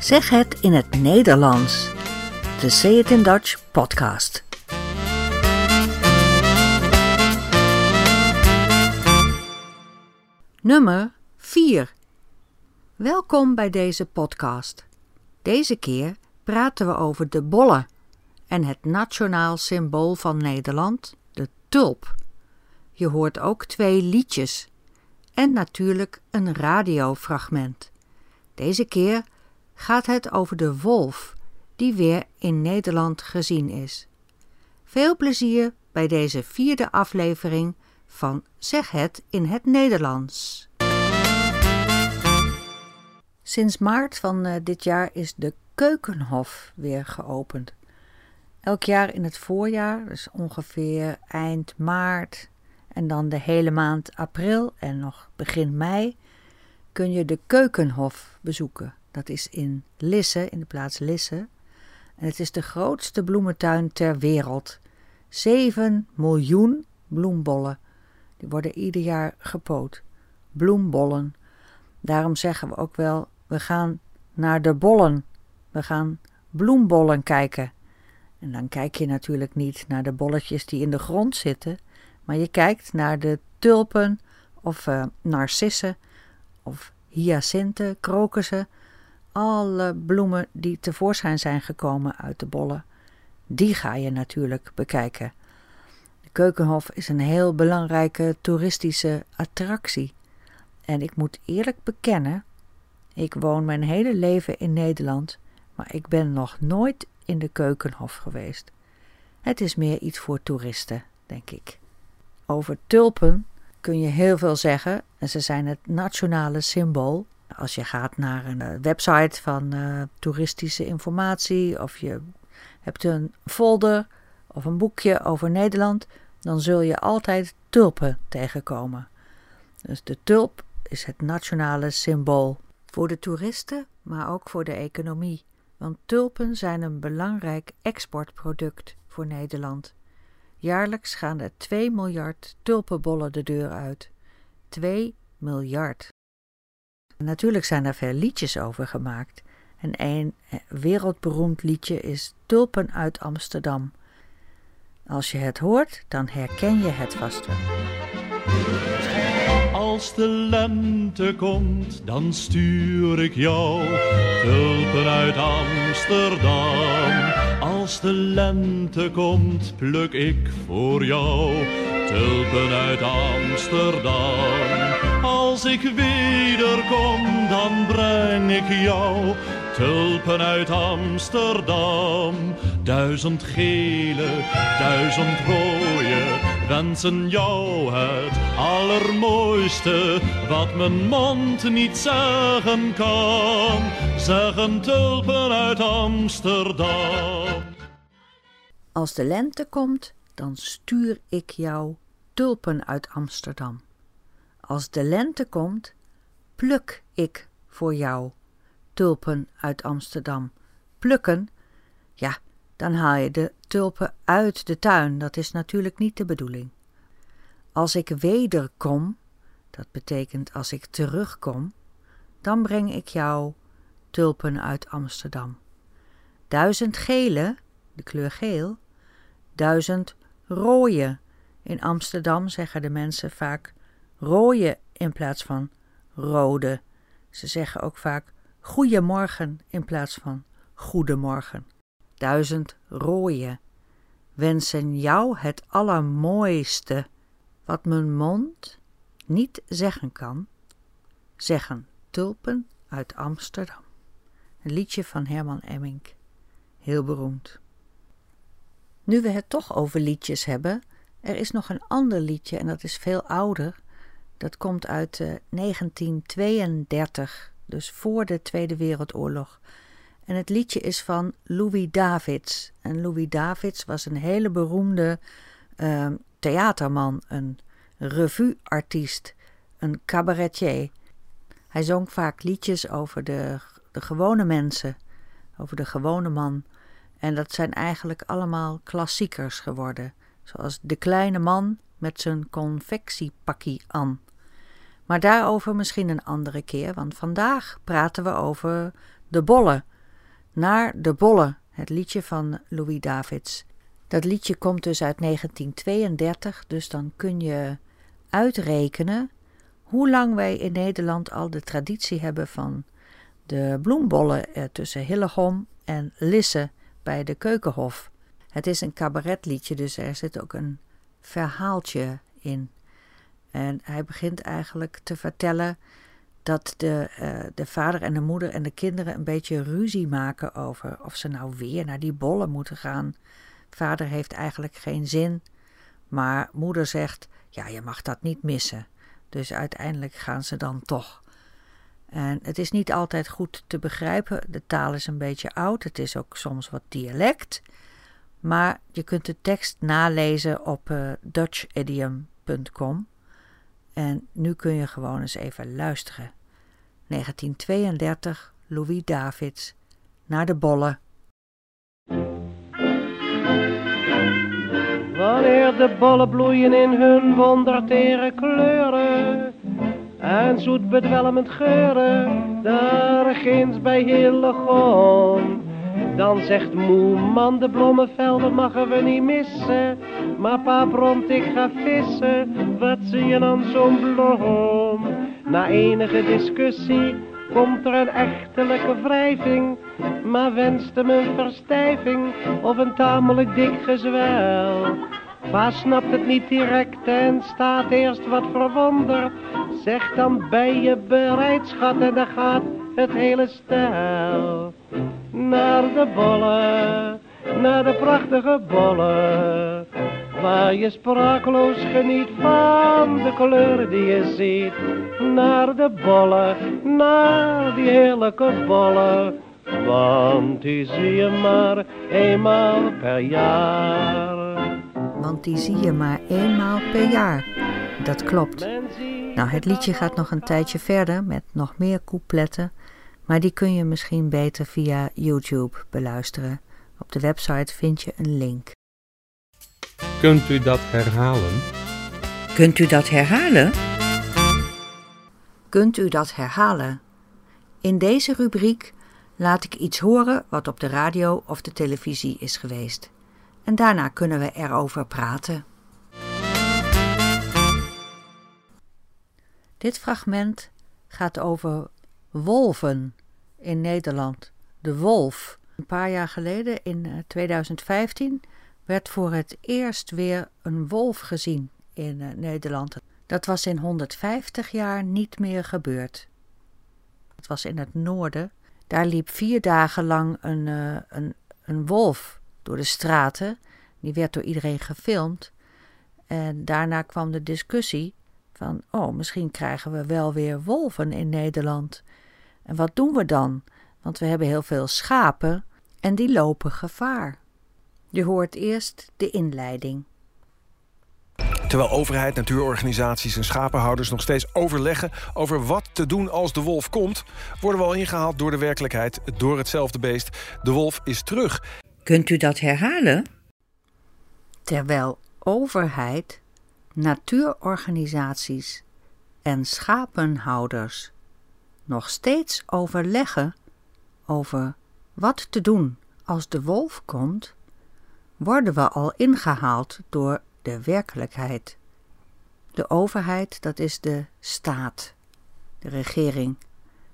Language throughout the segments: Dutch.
Zeg het in het Nederlands. De Say It in Dutch podcast. Nummer 4. Welkom bij deze podcast. Deze keer praten we over de bolle en het nationaal symbool van Nederland, de tulp. Je hoort ook twee liedjes en natuurlijk een radiofragment. Deze keer gaat het over de wolf die weer in Nederland gezien is. Veel plezier bij deze vierde aflevering van Zeg het in het Nederlands. Sinds maart van uh, dit jaar is de Keukenhof weer geopend. Elk jaar in het voorjaar, dus ongeveer eind maart en dan de hele maand april en nog begin mei, kun je de Keukenhof bezoeken. Dat is in Lisse, in de plaats Lisse. En het is de grootste bloementuin ter wereld. 7 miljoen bloembollen. Die worden ieder jaar gepoot. Bloembollen. Daarom zeggen we ook wel: we gaan naar de bollen. We gaan bloembollen kijken. En dan kijk je natuurlijk niet naar de bolletjes die in de grond zitten, maar je kijkt naar de tulpen of uh, narcissen of hyacinten, krokussen, alle bloemen die tevoorschijn zijn gekomen uit de bollen, die ga je natuurlijk bekijken. De Keukenhof is een heel belangrijke toeristische attractie. En ik moet eerlijk bekennen, ik woon mijn hele leven in Nederland, maar ik ben nog nooit in de Keukenhof geweest. Het is meer iets voor toeristen, denk ik. Over tulpen kun je heel veel zeggen en ze zijn het nationale symbool. Als je gaat naar een eh, website van uh, toeristische informatie of je hebt een folder of een boekje over Nederland, dan zul je altijd tulpen tegenkomen. Dus de tulp is het nationale symbool voor de toeristen, maar ook voor de economie. Want tulpen zijn een belangrijk exportproduct voor Nederland. Jaarlijks gaan er 2 miljard tulpenbollen de deur uit. 2 miljard. Natuurlijk zijn er veel liedjes over gemaakt. En een eh, wereldberoemd liedje is Tulpen uit Amsterdam. Als je het hoort, dan herken je het vast wel. Als de lente komt, dan stuur ik jou tulpen uit Amsterdam. Als de lente komt, pluk ik voor jou tulpen uit Amsterdam. Als ik wederkom, dan breng ik jou tulpen uit Amsterdam. Duizend gele, duizend rode, wensen jou het allermooiste. Wat mijn mond niet zeggen kan, zeggen tulpen uit Amsterdam. Als de lente komt, dan stuur ik jou tulpen uit Amsterdam. Als de lente komt, pluk ik voor jou tulpen uit Amsterdam. Plukken? Ja, dan haal je de tulpen uit de tuin. Dat is natuurlijk niet de bedoeling. Als ik wederkom, dat betekent als ik terugkom, dan breng ik jou tulpen uit Amsterdam. Duizend gele, de kleur geel, duizend rode. In Amsterdam zeggen de mensen vaak rode in plaats van rode. Ze zeggen ook vaak goeiemorgen in plaats van goedemorgen. Duizend rooie wensen jou het allermooiste wat mijn mond niet zeggen kan, zeggen tulpen uit Amsterdam. Een liedje van Herman Emmink, heel beroemd. Nu we het toch over liedjes hebben, er is nog een ander liedje en dat is veel ouder. Dat komt uit uh, 1932 dus voor de Tweede Wereldoorlog. En het liedje is van Louis Davids. En Louis Davids was een hele beroemde uh, theaterman, een revueartiest, een cabaretier. Hij zong vaak liedjes over de, de gewone mensen, over de gewone man. En dat zijn eigenlijk allemaal klassiekers geworden, zoals De Kleine Man met zijn confectiepakkie aan. Maar daarover misschien een andere keer, want vandaag praten we over De Bolle. Naar de Bolle, het liedje van Louis Davids. Dat liedje komt dus uit 1932, dus dan kun je uitrekenen hoe lang wij in Nederland al de traditie hebben van de bloembollen tussen Hillegom en Lisse bij de Keukenhof. Het is een cabaretliedje, dus er zit ook een verhaaltje in. En hij begint eigenlijk te vertellen dat de, uh, de vader en de moeder en de kinderen een beetje ruzie maken over of ze nou weer naar die bollen moeten gaan. Vader heeft eigenlijk geen zin, maar moeder zegt: Ja, je mag dat niet missen. Dus uiteindelijk gaan ze dan toch. En het is niet altijd goed te begrijpen. De taal is een beetje oud. Het is ook soms wat dialect. Maar je kunt de tekst nalezen op uh, dutchidiom.com. En nu kun je gewoon eens even luisteren. 1932, Louis Davids, naar de bollen. Wanneer de bollen bloeien in hun wondertere kleuren en zoet bedwelmend geuren, daar ginds bij Hillegom. Dan zegt moe man, de bloemenvelden mogen we niet missen. Maar pa bromt, ik ga vissen, wat zie je dan zo'n bloem? Na enige discussie komt er een echtelijke wrijving. Maar wenste hem een verstijving of een tamelijk dik gezwel. Pa snapt het niet direct en staat eerst wat verwonderd. Zeg dan ben je bereid, schat, en dan gaat het hele stel. Naar de bollen, naar de prachtige bollen. Waar je sprakeloos geniet van de kleuren die je ziet. Naar de bollen, naar die heerlijke bollen. Want die zie je maar eenmaal per jaar want die zie je maar eenmaal per jaar. Dat klopt. Nou, het liedje gaat nog een tijdje verder met nog meer coupletten, maar die kun je misschien beter via YouTube beluisteren. Op de website vind je een link. Kunt u dat herhalen? Kunt u dat herhalen? Kunt u dat herhalen? In deze rubriek laat ik iets horen wat op de radio of de televisie is geweest en daarna kunnen we erover praten. Dit fragment gaat over wolven in Nederland. De wolf. Een paar jaar geleden, in 2015, eh, werd voor het eerst weer een wolf gezien in eh, Nederland. Dat was in 150 jaar niet meer gebeurd. Het was in het noorden. Daar liep vier dagen lang een, uh, een, een wolf door de straten. Die werd door iedereen gefilmd. En daarna kwam de discussie van, oh, misschien krijgen we wel weer wolven in Nederland. En wat doen we dan? Want we hebben heel veel schapen en die lopen gevaar. Je hoort eerst de inleiding. Terwijl overheid, natuurorganisaties en schapenhouders nog steeds overleggen over wat te doen als de wolf komt, worden we al ingehaald door de werkelijkheid, door hetzelfde beest. De wolf is terug. Kunt u dat herhalen? Terwijl overheid, natuurorganisaties en schapenhouders nog steeds overleggen over wat te doen als de wolf komt, worden we al ingehaald door de werkelijkheid. De overheid, dat is de staat, de regering.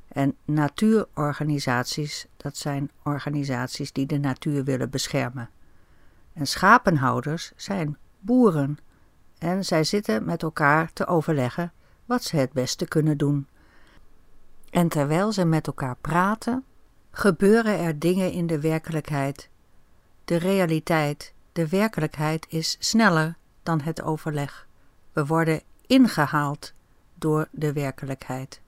En natuurorganisaties, dat zijn organisaties die de natuur willen beschermen. En schapenhouders zijn boeren. En zij zitten met elkaar te overleggen wat ze het beste kunnen doen. En terwijl ze met elkaar praten, gebeuren er dingen in de werkelijkheid. De realiteit, de werkelijkheid is sneller dan het overleg. We worden ingehaald door de werkelijkheid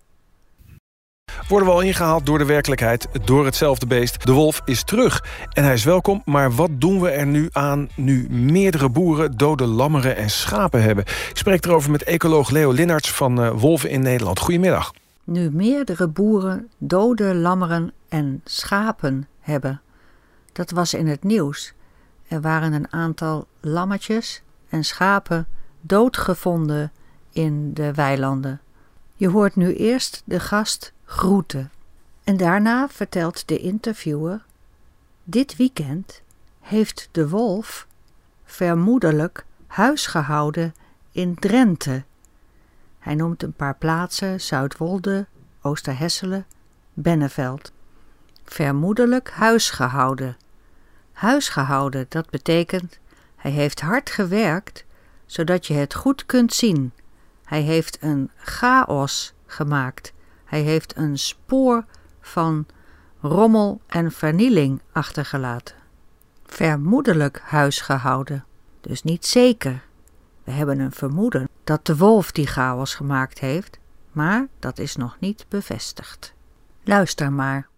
worden we al ingehaald door de werkelijkheid, door hetzelfde beest. De wolf is terug en hij is welkom, maar wat doen we er nu aan... nu meerdere boeren dode lammeren en schapen hebben? Ik spreek erover met ecoloog Leo Linnarts van uh, Wolven in Nederland. Goedemiddag. Nu meerdere boeren dode lammeren en schapen hebben. Dat was in het nieuws. Er waren een aantal lammetjes en schapen doodgevonden in de weilanden. Je hoort nu eerst de gast groeten. En daarna vertelt de interviewer: Dit weekend heeft de wolf vermoedelijk huis gehouden in Drenthe. Hij noemt een paar plaatsen: Zuidwolde, Oosterhesselen, Benneveld. Vermoedelijk huis gehouden. Huis gehouden, dat betekent hij heeft hard gewerkt zodat je het goed kunt zien. Hij heeft een chaos gemaakt. Hij heeft een spoor van rommel en vernieling achtergelaten. Vermoedelijk huis gehouden, dus niet zeker. We hebben een vermoeden dat de wolf die chaos gemaakt heeft, maar dat is nog niet bevestigd. Luister maar.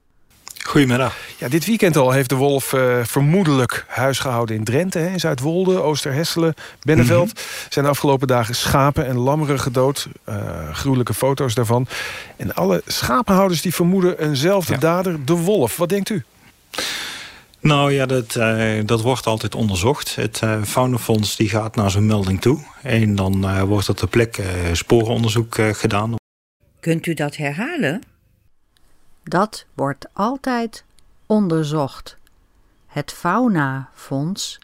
Goedemiddag. Ja, dit weekend al heeft de wolf uh, vermoedelijk huisgehouden in Drenthe, hè, in Zuidwolde, Oosterhesselen, Benneveld. Mm Zijn de afgelopen dagen schapen en lammeren gedood. Uh, gruwelijke foto's daarvan. En alle schapenhouders die vermoeden eenzelfde ja. dader, de wolf. Wat denkt u? Nou ja, dat, uh, dat wordt altijd onderzocht. Het uh, Faunafonds die gaat naar zo'n melding toe. En dan uh, wordt er ter plekke sporenonderzoek gedaan. Kunt u dat herhalen? Dat wordt altijd onderzocht. Het Faunafonds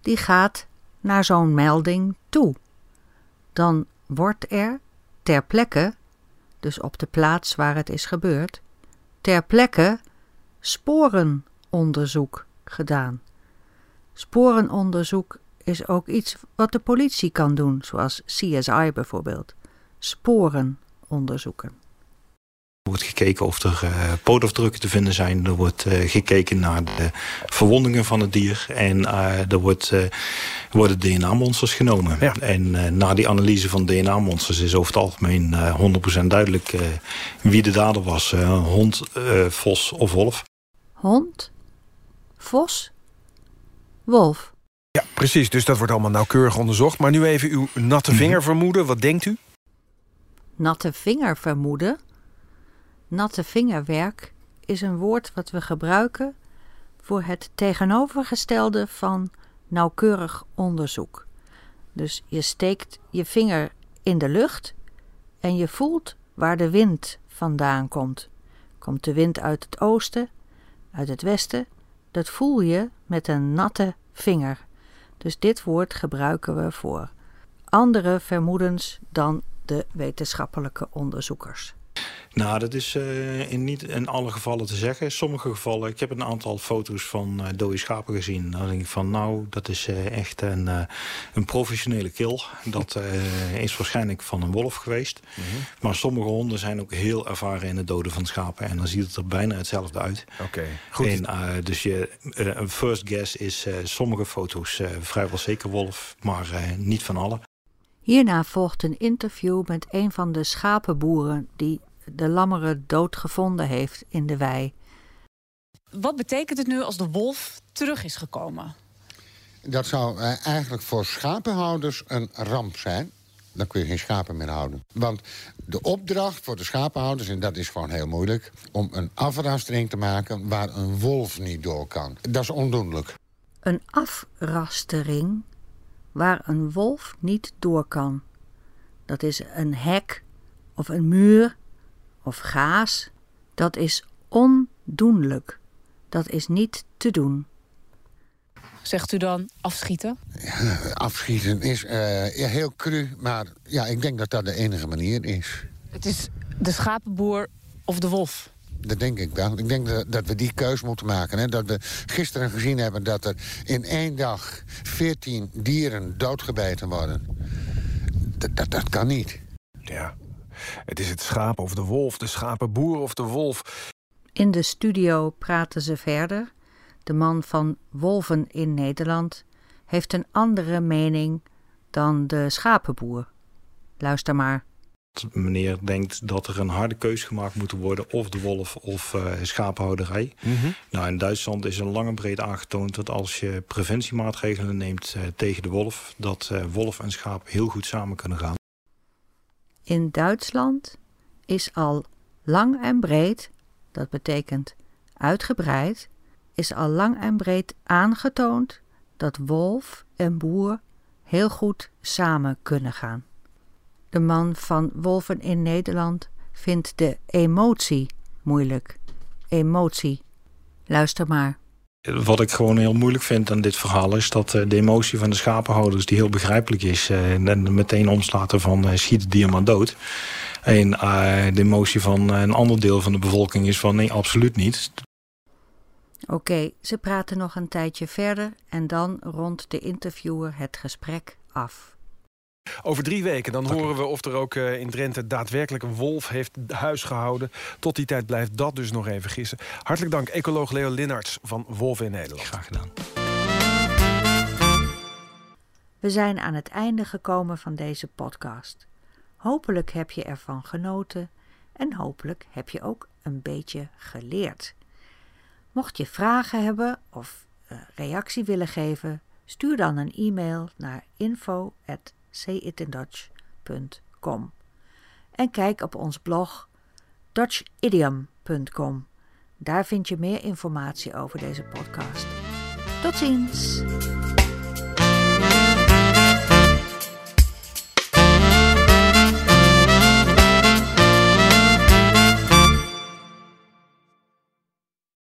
die gaat naar zo'n melding toe. Dan wordt er ter plekke, dus op de plaats waar het is gebeurd, ter plekke sporenonderzoek gedaan. Sporenonderzoek is ook iets wat de politie kan doen, zoals CSI bijvoorbeeld. Sporen onderzoeken. Er wordt gekeken of er uh, pootafdrukken te vinden zijn. Er wordt uh, gekeken naar de verwondingen van het dier. En uh, er wordt, worden DNA-monsters genomen. Ja. En na die analyse van DNA-monsters is over het algemeen 100% duidelijk wie de dader was. hond, vos of wolf. Hond, vos, wolf. Ja, precies. Dus dat wordt allemaal nauwkeurig onderzocht. Maar nu even uw natte mhm. vinger vermoeden. Wat denkt u? Natte vinger vermoeden? Natte vingerwerk is een woord wat we gebruiken voor het tegenovergestelde van nauwkeurig onderzoek. Dus je steekt je vinger in de lucht en je voelt waar de wind vandaan komt. Komt de wind uit het oosten, uit het westen? Dat voel je met een natte vinger. Dus dit woord gebruiken we voor andere vermoedens dan de wetenschappelijke onderzoekers. Nou, dat is uh, in niet in alle gevallen te zeggen. In sommige gevallen, ik heb een aantal foto's van uh, dode schapen gezien. Dan denk ik van, nou, dat is uh, echt een, een professionele kill. Dat is waarschijnlijk van een wolf geweest. Mm -hmm. Maar sommige honden zijn ook heel ervaren in het doden van schapen. En dan ziet het er bijna hetzelfde uit. Oké, okay, goed. En, dus je, een first guess is sommige foto's vrijwel zeker wolf, maar niet van alle. Hierna volgt een interview met een van de schapenboeren die de lammeren dood gevonden heeft in de wei. Wat betekent het nu als de wolf terug is gekomen? Dat zou eh, eigenlijk voor schapenhouders een ramp zijn. Dan kun je geen schapen meer houden. Want de opdracht voor de schapenhouders, en dat is gewoon heel moeilijk... om een afrastering te maken waar een wolf niet door kan. Dat is ondoenlijk. Een afrastering waar een wolf niet door kan. Dat is een hek of een muur of gaas, dat is ondoenlijk. Dat is niet te doen. Zegt u dan afschieten? Ja, afschieten is uh, heel cru, maar ja, ik denk dat dat de enige manier is. Het is de schapenboer of de wolf? Dat denk ik wel. Ik denk dat, dat we die keus moeten maken. Hè? Dat we gisteren gezien hebben dat er in één dag 14 dieren doodgebeten worden. Dat, dat, dat kan niet. Ja. Het is het schaap of de wolf, de schapenboer of de wolf. In de studio praten ze verder. De man van Wolven in Nederland heeft een andere mening dan de schapenboer. Luister maar. Meneer denkt dat er een harde keus gemaakt moet worden, of de wolf of uh, schapenhouderij. Mhm. Nou, in Duitsland is een lang en breed aangetoond dat als je preventiemaatregelen neemt uh, tegen de wolf, dat uh, wolf en schaap heel goed samen kunnen gaan. In Duitsland is al lang en breed, dat betekent uitgebreid, is al lang en breed aangetoond dat wolf en boer heel goed samen kunnen gaan. De man van Wolven in Nederland vindt de emotie moeilijk. emotie. Luister maar. Wat ik gewoon heel moeilijk vind aan dit verhaal is dat de emotie van de schapenhouders, die heel begrijpelijk is, en meteen omslaat van schiet de dier maar dood. En de emotie van een ander deel van de bevolking is van nee, absoluut niet. Oké, ze praten nog een tijdje verder en dan rondt de interviewer het gesprek af. Over drie weken dan horen we of er ook uh, in Drenthe daadwerkelijk een wolf heeft huisgehouden. Tot die tijd blijft dat dus nog even gissen. Hartelijk dank, ecoloog Leo Linnarts van Wolven in Nederland. Graag gedaan. We zijn aan het einde gekomen van deze podcast. Hopelijk heb je ervan genoten en hopelijk heb je ook een beetje geleerd. Mocht je vragen hebben of uh, reactie willen geven, stuur dan een e-mail naar info@sayitindutch.com en kijk op ons blog dutchidiom.com. Daar vind je meer informatie over deze podcast. Tot ziens!